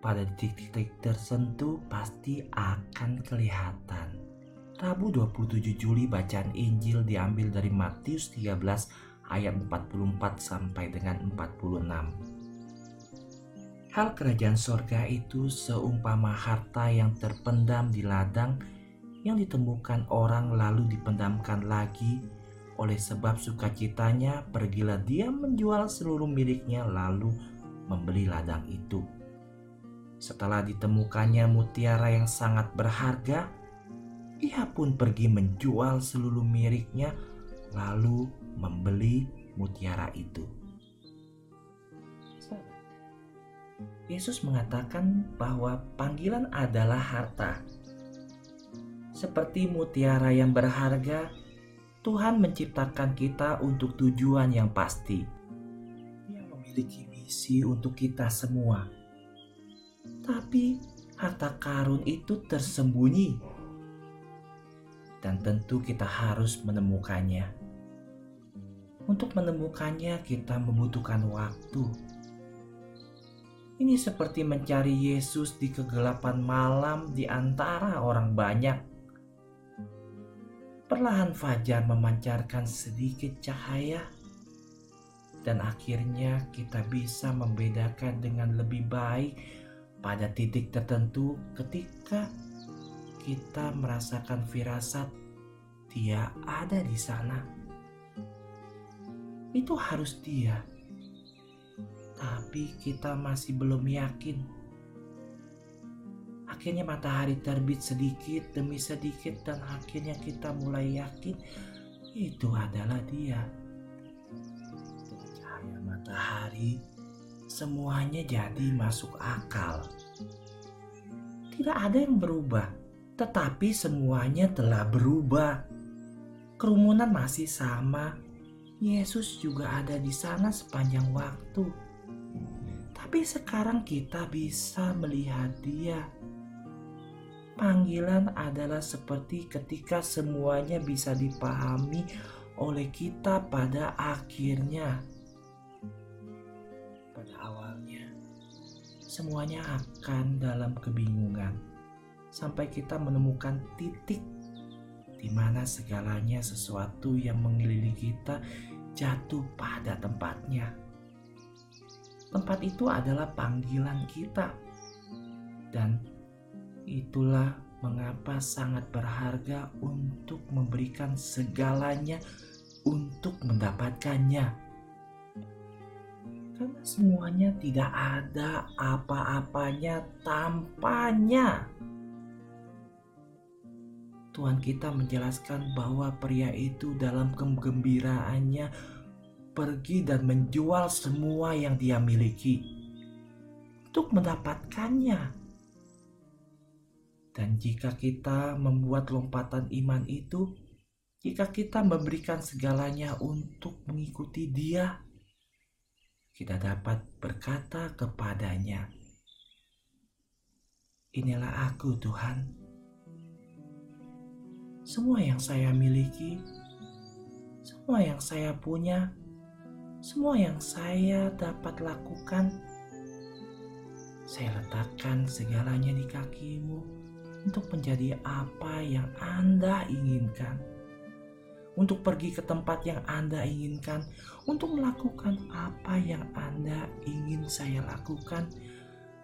pada titik-titik tertentu pasti akan kelihatan. Rabu 27 Juli bacaan Injil diambil dari Matius 13 ayat 44 sampai dengan 46. Hal kerajaan sorga itu seumpama harta yang terpendam di ladang yang ditemukan orang lalu dipendamkan lagi oleh sebab sukacitanya pergilah dia menjual seluruh miliknya lalu membeli ladang itu. Setelah ditemukannya mutiara yang sangat berharga, ia pun pergi menjual seluruh miliknya, lalu membeli mutiara itu. Yesus mengatakan bahwa panggilan adalah harta. Seperti mutiara yang berharga, Tuhan menciptakan kita untuk tujuan yang pasti. Dia memiliki misi untuk kita semua tapi harta karun itu tersembunyi. Dan tentu kita harus menemukannya. Untuk menemukannya kita membutuhkan waktu. Ini seperti mencari Yesus di kegelapan malam di antara orang banyak. Perlahan fajar memancarkan sedikit cahaya dan akhirnya kita bisa membedakan dengan lebih baik pada titik tertentu ketika kita merasakan firasat dia ada di sana. Itu harus dia. Tapi kita masih belum yakin. Akhirnya matahari terbit sedikit demi sedikit dan akhirnya kita mulai yakin itu adalah dia. Cahaya matahari semuanya jadi masuk akal. Tidak ada yang berubah, tetapi semuanya telah berubah. Kerumunan masih sama. Yesus juga ada di sana sepanjang waktu. Tapi sekarang kita bisa melihat Dia. Panggilan adalah seperti ketika semuanya bisa dipahami oleh kita pada akhirnya semuanya akan dalam kebingungan. Sampai kita menemukan titik di mana segalanya sesuatu yang mengelilingi kita jatuh pada tempatnya. Tempat itu adalah panggilan kita, dan itulah mengapa sangat berharga untuk memberikan segalanya untuk mendapatkannya karena semuanya tidak ada apa-apanya tanpanya. Tuhan kita menjelaskan bahwa pria itu dalam kegembiraannya pergi dan menjual semua yang dia miliki untuk mendapatkannya. Dan jika kita membuat lompatan iman itu, jika kita memberikan segalanya untuk mengikuti Dia, kita dapat berkata kepadanya, "Inilah aku, Tuhan. Semua yang saya miliki, semua yang saya punya, semua yang saya dapat lakukan, saya letakkan segalanya di kakimu untuk menjadi apa yang Anda inginkan." Untuk pergi ke tempat yang Anda inginkan, untuk melakukan apa yang Anda ingin saya lakukan,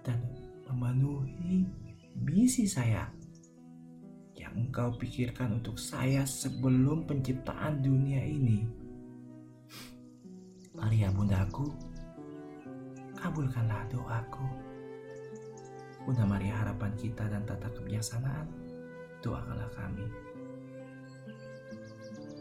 dan memenuhi misi saya yang Engkau pikirkan untuk saya sebelum penciptaan dunia ini. Maria Bundaku, kabulkanlah doaku. Bunda Maria harapan kita dan tata kebijaksanaan, doakanlah kami